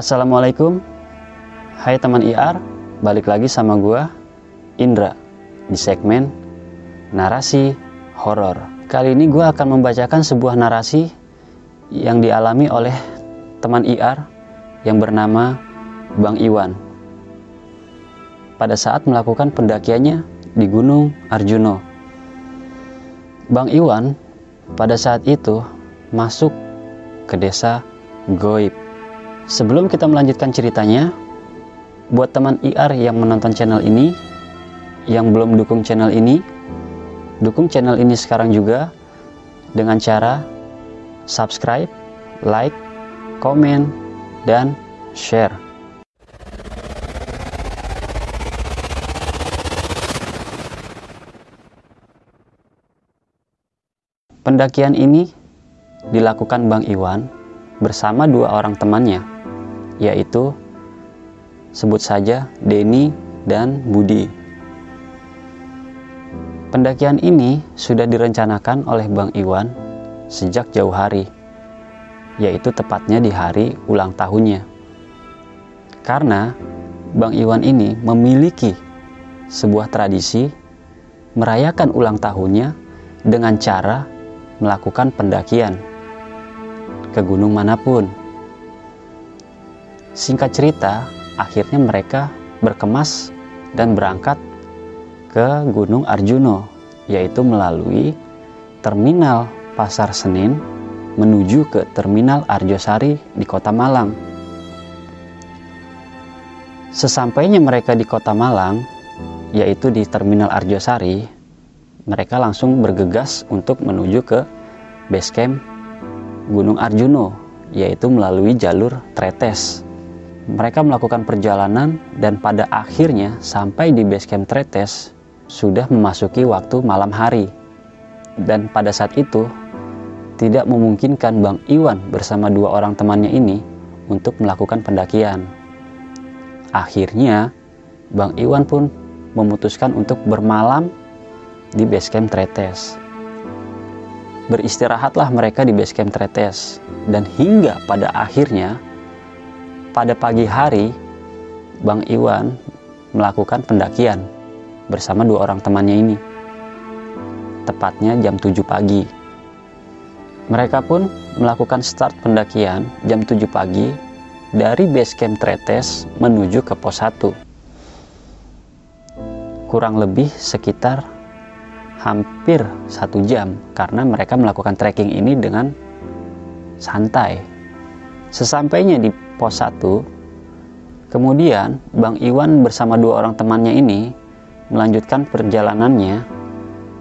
Assalamualaikum. Hai teman IR Balik lagi sama gua Indra Di segmen Narasi Horor. Kali ini gua akan membacakan sebuah narasi Yang dialami oleh teman IR Yang bernama Bang Iwan. Pada saat melakukan pendakiannya di Gunung Arjuno Bang Iwan pada saat itu masuk ke desa Goib. Sebelum kita melanjutkan ceritanya, buat teman IR yang menonton channel ini, yang belum dukung channel ini, dukung channel ini sekarang juga dengan cara subscribe, like, komen, dan share. Pendakian ini dilakukan Bang Iwan bersama dua orang temannya, yaitu sebut saja Denny dan Budi. Pendakian ini sudah direncanakan oleh Bang Iwan sejak jauh hari, yaitu tepatnya di hari ulang tahunnya. Karena Bang Iwan ini memiliki sebuah tradisi merayakan ulang tahunnya dengan cara melakukan pendakian ke gunung mana pun. Singkat cerita, akhirnya mereka berkemas dan berangkat ke Gunung Arjuno, yaitu melalui terminal Pasar Senin menuju ke terminal Arjosari di Kota Malang. Sesampainya mereka di Kota Malang, yaitu di terminal Arjosari, mereka langsung bergegas untuk menuju ke base camp Gunung Arjuno, yaitu melalui jalur Tretes. Mereka melakukan perjalanan dan pada akhirnya sampai di base camp Tretes sudah memasuki waktu malam hari. Dan pada saat itu tidak memungkinkan Bang Iwan bersama dua orang temannya ini untuk melakukan pendakian. Akhirnya Bang Iwan pun memutuskan untuk bermalam di basecamp Tretes. Beristirahatlah mereka di basecamp Tretes dan hingga pada akhirnya pada pagi hari Bang Iwan melakukan pendakian bersama dua orang temannya ini. Tepatnya jam 7 pagi. Mereka pun melakukan start pendakian jam 7 pagi dari basecamp Tretes menuju ke pos 1. Kurang lebih sekitar hampir satu jam karena mereka melakukan trekking ini dengan santai. Sesampainya di pos 1, kemudian Bang Iwan bersama dua orang temannya ini melanjutkan perjalanannya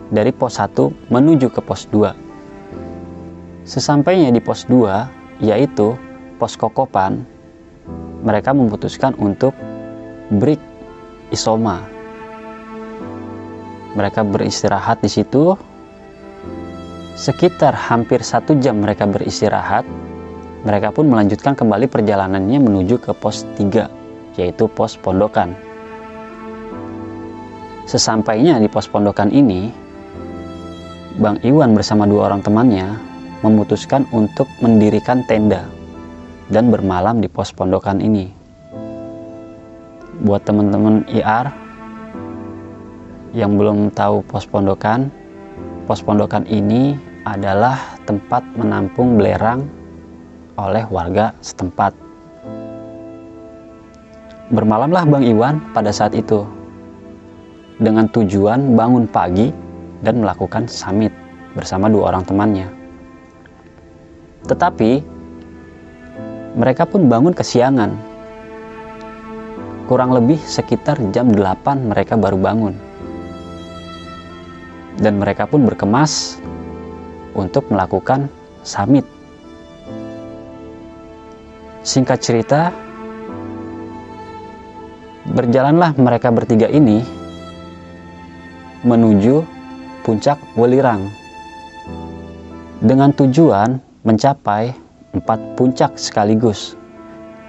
dari pos 1 menuju ke pos 2. Sesampainya di pos 2, yaitu pos Kokopan, mereka memutuskan untuk break isoma. Mereka beristirahat di situ. Sekitar hampir satu jam mereka beristirahat mereka pun melanjutkan kembali perjalanannya menuju ke pos 3 yaitu pos pondokan. Sesampainya di pos pondokan ini Bang Iwan bersama dua orang temannya memutuskan untuk mendirikan tenda dan bermalam di pos pondokan ini. Buat teman-teman IR yang belum tahu pos pondokan, pos pondokan ini adalah tempat menampung belerang oleh warga setempat. Bermalamlah Bang Iwan pada saat itu dengan tujuan bangun pagi dan melakukan summit bersama dua orang temannya. Tetapi mereka pun bangun kesiangan. Kurang lebih sekitar jam 8 mereka baru bangun dan mereka pun berkemas untuk melakukan summit. Singkat cerita, berjalanlah mereka bertiga ini menuju puncak Welirang dengan tujuan mencapai empat puncak sekaligus,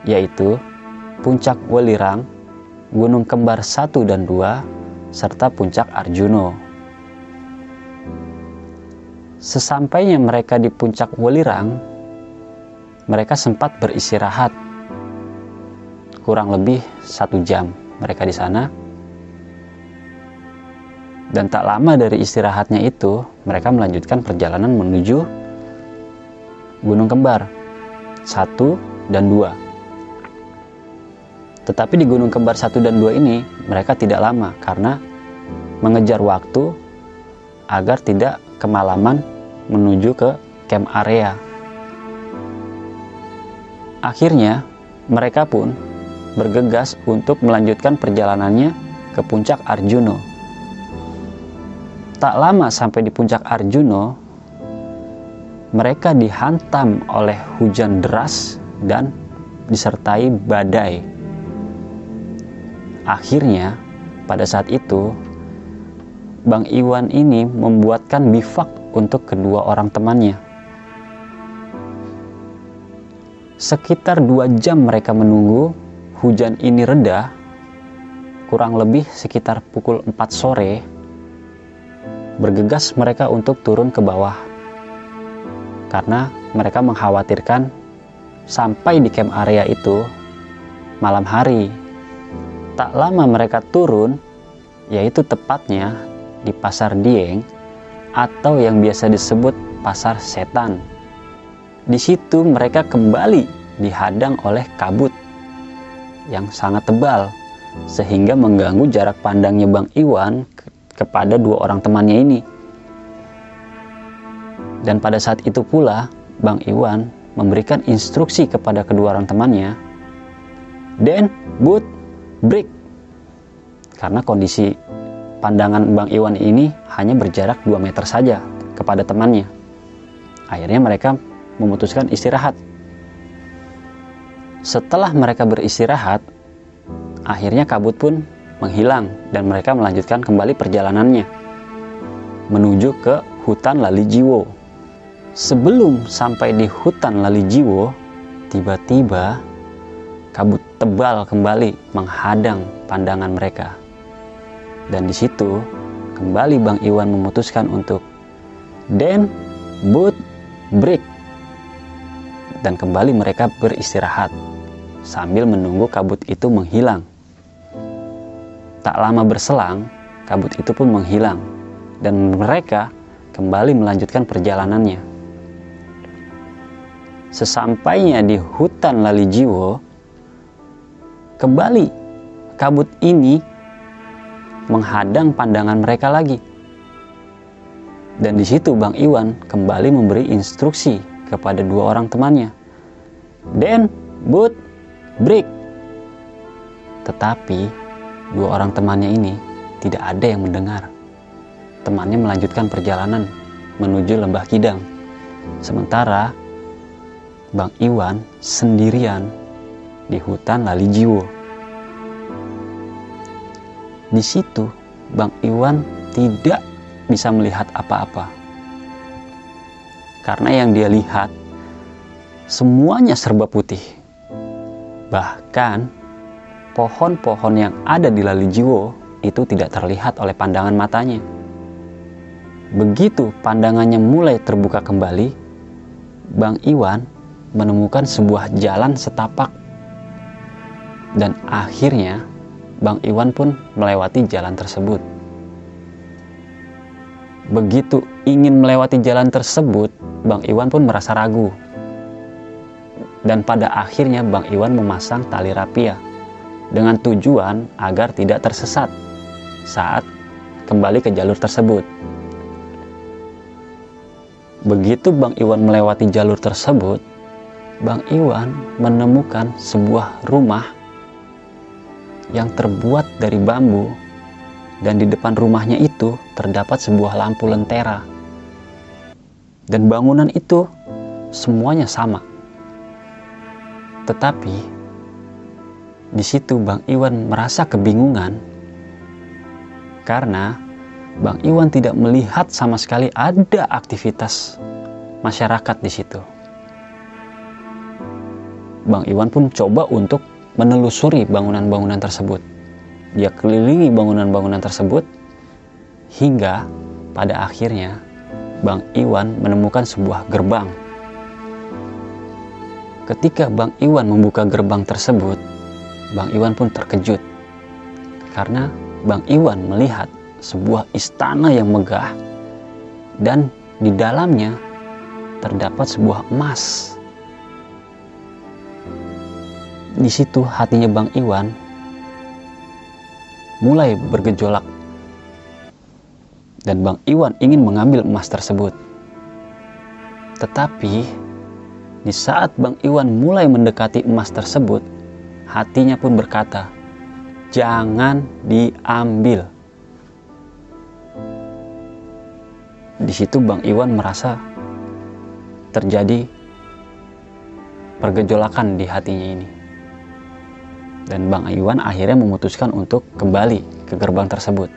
yaitu puncak Welirang, Gunung Kembar 1 dan 2, serta puncak Arjuno. Sesampainya mereka di puncak Welirang, mereka sempat beristirahat kurang lebih satu jam mereka di sana. Dan tak lama dari istirahatnya itu, mereka melanjutkan perjalanan menuju Gunung Kembar satu dan dua. Tetapi di Gunung Kembar satu dan dua ini mereka tidak lama karena mengejar waktu agar tidak kemalaman menuju ke camp area. Akhirnya mereka pun bergegas untuk melanjutkan perjalanannya ke puncak Arjuno. Tak lama sampai di puncak Arjuno, mereka dihantam oleh hujan deras dan disertai badai. Akhirnya, pada saat itu, Bang Iwan ini membuatkan bivak untuk kedua orang temannya. Sekitar dua jam mereka menunggu hujan ini reda, kurang lebih sekitar pukul 4 sore, bergegas mereka untuk turun ke bawah. Karena mereka mengkhawatirkan sampai di camp area itu malam hari. Tak lama mereka turun, yaitu tepatnya di Pasar Dieng atau yang biasa disebut Pasar Setan. Di situ mereka kembali dihadang oleh kabut yang sangat tebal sehingga mengganggu jarak pandangnya Bang Iwan kepada dua orang temannya ini. Dan pada saat itu pula Bang Iwan memberikan instruksi kepada kedua orang temannya, Den, But, Break. Karena kondisi pandangan Bang Iwan ini hanya berjarak 2 meter saja kepada temannya. Akhirnya mereka memutuskan istirahat. Setelah mereka beristirahat, akhirnya kabut pun menghilang dan mereka melanjutkan kembali perjalanannya menuju ke hutan Lali Jiwo. Sebelum sampai di hutan Lali Jiwo, tiba-tiba kabut tebal kembali menghadang pandangan mereka. Dan di situ kembali Bang Iwan memutuskan untuk Den, Boot, Break. Dan kembali mereka beristirahat sambil menunggu kabut itu menghilang. Tak lama berselang, kabut itu pun menghilang dan mereka kembali melanjutkan perjalanannya. Sesampainya di hutan Lalijiwo, kembali kabut ini menghadang pandangan mereka lagi. Dan di situ Bang Iwan kembali memberi instruksi kepada dua orang temannya. Den, But, Break. Tetapi Dua orang temannya ini tidak ada yang mendengar. Temannya melanjutkan perjalanan menuju lembah Kidang. Sementara Bang Iwan sendirian di hutan Lali Jiwo. Di situ Bang Iwan tidak bisa melihat apa-apa. Karena yang dia lihat semuanya serba putih. Bahkan pohon-pohon yang ada di Lalijiwo itu tidak terlihat oleh pandangan matanya. Begitu pandangannya mulai terbuka kembali, Bang Iwan menemukan sebuah jalan setapak. Dan akhirnya Bang Iwan pun melewati jalan tersebut. Begitu ingin melewati jalan tersebut, Bang Iwan pun merasa ragu. Dan pada akhirnya Bang Iwan memasang tali rapia dengan tujuan agar tidak tersesat saat kembali ke jalur tersebut. Begitu Bang Iwan melewati jalur tersebut, Bang Iwan menemukan sebuah rumah yang terbuat dari bambu dan di depan rumahnya itu terdapat sebuah lampu lentera. Dan bangunan itu semuanya sama. Tetapi di situ Bang Iwan merasa kebingungan karena Bang Iwan tidak melihat sama sekali ada aktivitas masyarakat di situ. Bang Iwan pun coba untuk menelusuri bangunan-bangunan tersebut. Dia kelilingi bangunan-bangunan tersebut hingga pada akhirnya Bang Iwan menemukan sebuah gerbang. Ketika Bang Iwan membuka gerbang tersebut, Bang Iwan pun terkejut karena Bang Iwan melihat sebuah istana yang megah dan di dalamnya terdapat sebuah emas. Di situ hatinya Bang Iwan mulai bergejolak dan Bang Iwan ingin mengambil emas tersebut. Tetapi di saat Bang Iwan mulai mendekati emas tersebut, hatinya pun berkata, "Jangan diambil." Di situ Bang Iwan merasa terjadi pergejolakan di hatinya ini. Dan Bang Iwan akhirnya memutuskan untuk kembali ke gerbang tersebut.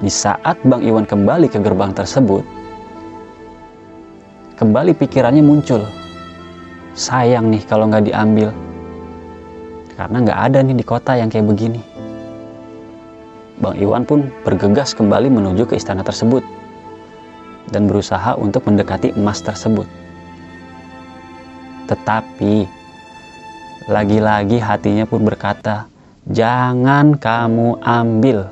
Di saat Bang Iwan kembali ke gerbang tersebut, kembali pikirannya muncul. Sayang nih kalau nggak diambil karena nggak ada nih di kota yang kayak begini. Bang Iwan pun bergegas kembali menuju ke istana tersebut dan berusaha untuk mendekati emas tersebut. Tetapi lagi-lagi hatinya pun berkata, "Jangan kamu ambil."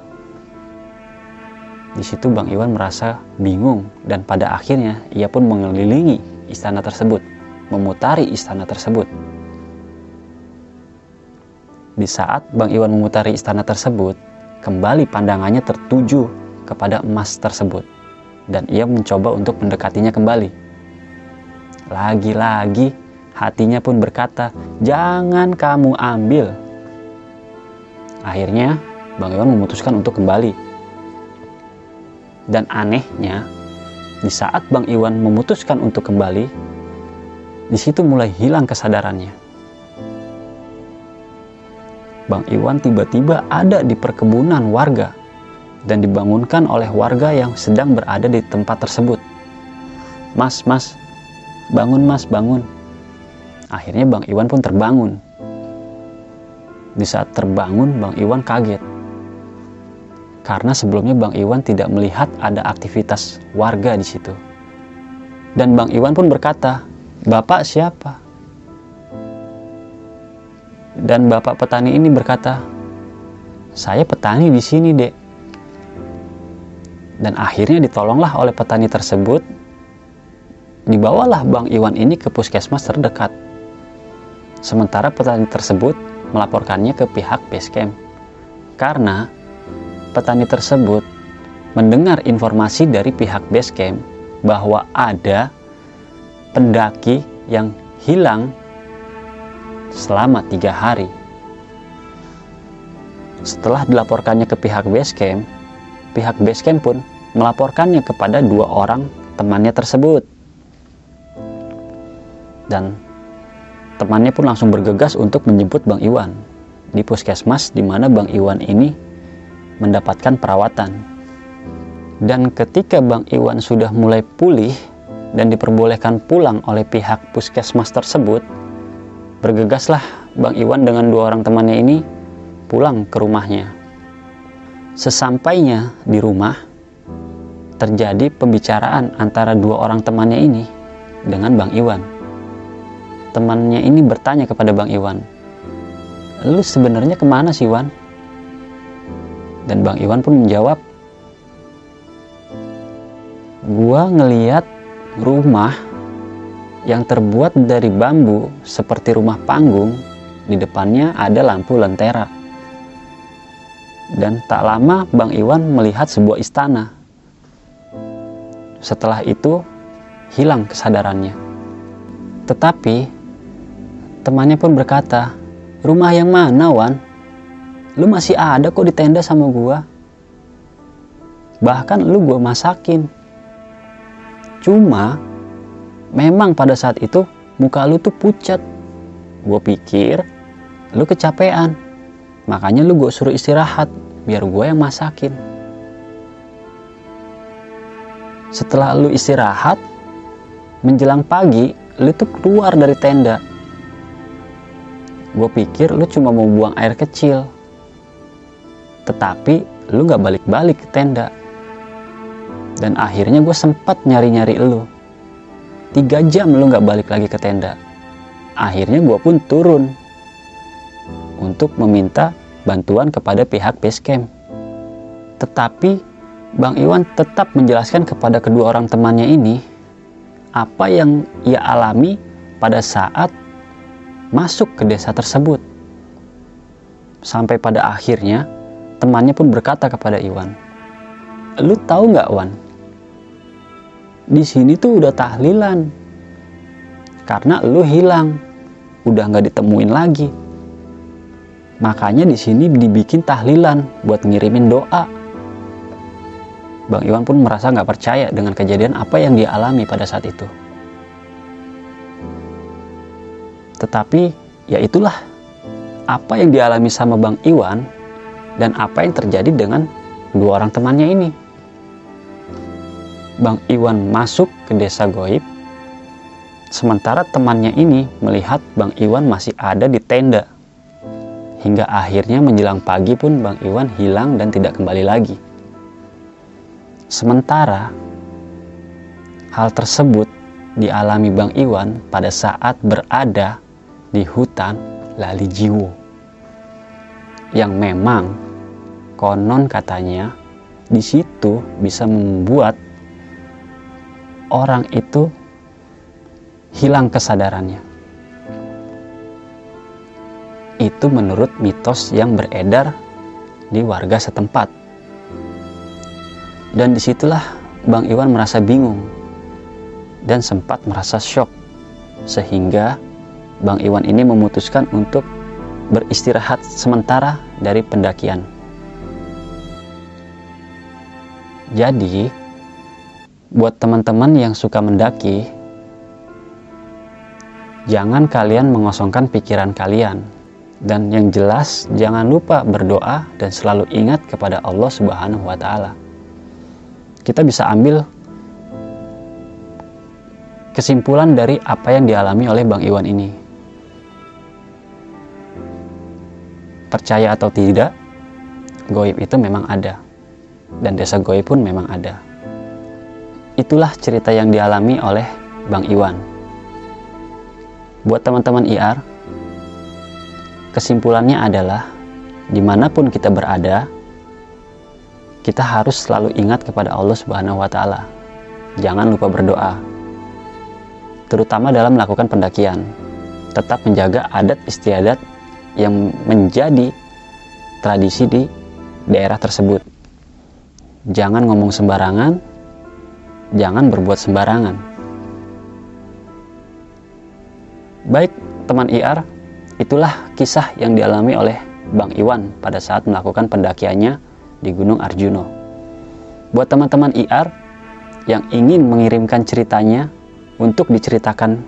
Di situ Bang Iwan merasa bingung dan pada akhirnya ia pun mengelilingi istana tersebut, memutari istana tersebut. Di saat Bang Iwan memutari istana tersebut, kembali pandangannya tertuju kepada emas tersebut dan ia mencoba untuk mendekatinya kembali. Lagi-lagi hatinya pun berkata, "Jangan kamu ambil." Akhirnya, Bang Iwan memutuskan untuk kembali. Dan anehnya, di saat Bang Iwan memutuskan untuk kembali, di situ mulai hilang kesadarannya Bang Iwan tiba-tiba ada di perkebunan warga dan dibangunkan oleh warga yang sedang berada di tempat tersebut. Mas, mas, bangun mas, bangun. Akhirnya Bang Iwan pun terbangun. Di saat terbangun, Bang Iwan kaget. Karena sebelumnya Bang Iwan tidak melihat ada aktivitas warga di situ. Dan Bang Iwan pun berkata, Bapak siapa? Dan bapak petani ini berkata, "Saya petani di sini, Dek." Dan akhirnya ditolonglah oleh petani tersebut. Dibawalah Bang Iwan ini ke puskesmas terdekat. Sementara petani tersebut melaporkannya ke pihak Basecamp. Karena petani tersebut mendengar informasi dari pihak Basecamp bahwa ada pendaki yang hilang selama tiga hari. Setelah dilaporkannya ke pihak Basecamp, pihak Basecamp pun melaporkannya kepada dua orang temannya tersebut. Dan temannya pun langsung bergegas untuk menjemput Bang Iwan di puskesmas di mana Bang Iwan ini mendapatkan perawatan. Dan ketika Bang Iwan sudah mulai pulih dan diperbolehkan pulang oleh pihak puskesmas tersebut, Bergegaslah Bang Iwan dengan dua orang temannya ini pulang ke rumahnya. Sesampainya di rumah, terjadi pembicaraan antara dua orang temannya ini dengan Bang Iwan. Temannya ini bertanya kepada Bang Iwan, "Lu sebenarnya ke mana sih, Iwan?" Dan Bang Iwan pun menjawab, "Gua ngeliat rumah yang terbuat dari bambu seperti rumah panggung, di depannya ada lampu lentera. Dan tak lama Bang Iwan melihat sebuah istana. Setelah itu hilang kesadarannya. Tetapi temannya pun berkata, "Rumah yang mana, Wan? Lu masih ada kok di tenda sama gua. Bahkan lu gua masakin. Cuma memang pada saat itu muka lu tuh pucat gue pikir lu kecapean makanya lu gue suruh istirahat biar gue yang masakin setelah lu istirahat menjelang pagi lu tuh keluar dari tenda gue pikir lu cuma mau buang air kecil. Tetapi lu gak balik-balik ke tenda. Dan akhirnya gue sempat nyari-nyari lu. Tiga jam lu nggak balik lagi ke tenda. Akhirnya gue pun turun untuk meminta bantuan kepada pihak base camp. Tetapi Bang Iwan tetap menjelaskan kepada kedua orang temannya ini apa yang ia alami pada saat masuk ke desa tersebut. Sampai pada akhirnya temannya pun berkata kepada Iwan, "Lu tahu nggak Wan? Di sini tuh udah tahlilan karena lu hilang, udah nggak ditemuin lagi." Makanya di sini dibikin tahlilan buat ngirimin doa. Bang Iwan pun merasa nggak percaya dengan kejadian apa yang dia alami pada saat itu. Tetapi ya itulah apa yang dialami sama Bang Iwan dan apa yang terjadi dengan dua orang temannya ini. Bang Iwan masuk ke desa goib, sementara temannya ini melihat Bang Iwan masih ada di tenda Hingga akhirnya menjelang pagi pun Bang Iwan hilang dan tidak kembali lagi. Sementara hal tersebut dialami Bang Iwan pada saat berada di hutan Lali Jiwo. Yang memang konon katanya di situ bisa membuat orang itu hilang kesadarannya. Itu menurut mitos yang beredar di warga setempat. Dan di situlah Bang Iwan merasa bingung dan sempat merasa shock. Sehingga Bang Iwan ini memutuskan untuk beristirahat sementara dari pendakian. Jadi, buat teman-teman yang suka mendaki, jangan kalian mengosongkan pikiran kalian dan yang jelas, jangan lupa berdoa dan selalu ingat kepada Allah Subhanahu wa Ta'ala. Kita bisa ambil kesimpulan dari apa yang dialami oleh Bang Iwan ini. Percaya atau tidak, goib itu memang ada, dan desa goib pun memang ada. Itulah cerita yang dialami oleh Bang Iwan. Buat teman-teman IR, Kesimpulannya adalah, di mana pun kita berada, kita harus selalu ingat kepada Allah Subhanahu wa Ta'ala. Jangan lupa berdoa, terutama dalam melakukan pendakian. Tetap menjaga adat istiadat yang menjadi tradisi di daerah tersebut. Jangan ngomong sembarangan, jangan berbuat sembarangan. Baik, teman IR, Itulah kisah yang dialami oleh Bang Iwan pada saat melakukan pendakiannya di Gunung Arjuno. Buat teman-teman IR yang ingin mengirimkan ceritanya untuk diceritakan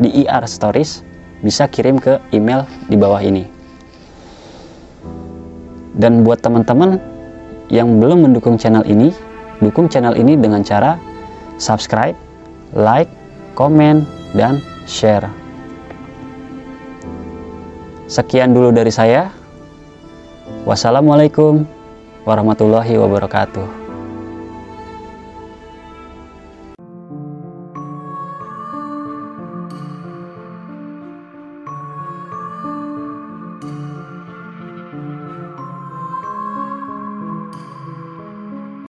di IR Stories, bisa kirim ke email di bawah ini. Dan buat teman-teman yang belum mendukung channel ini, dukung channel ini dengan cara subscribe, like, komen, dan share. Sekian dulu dari saya. Wassalamualaikum warahmatullahi wabarakatuh.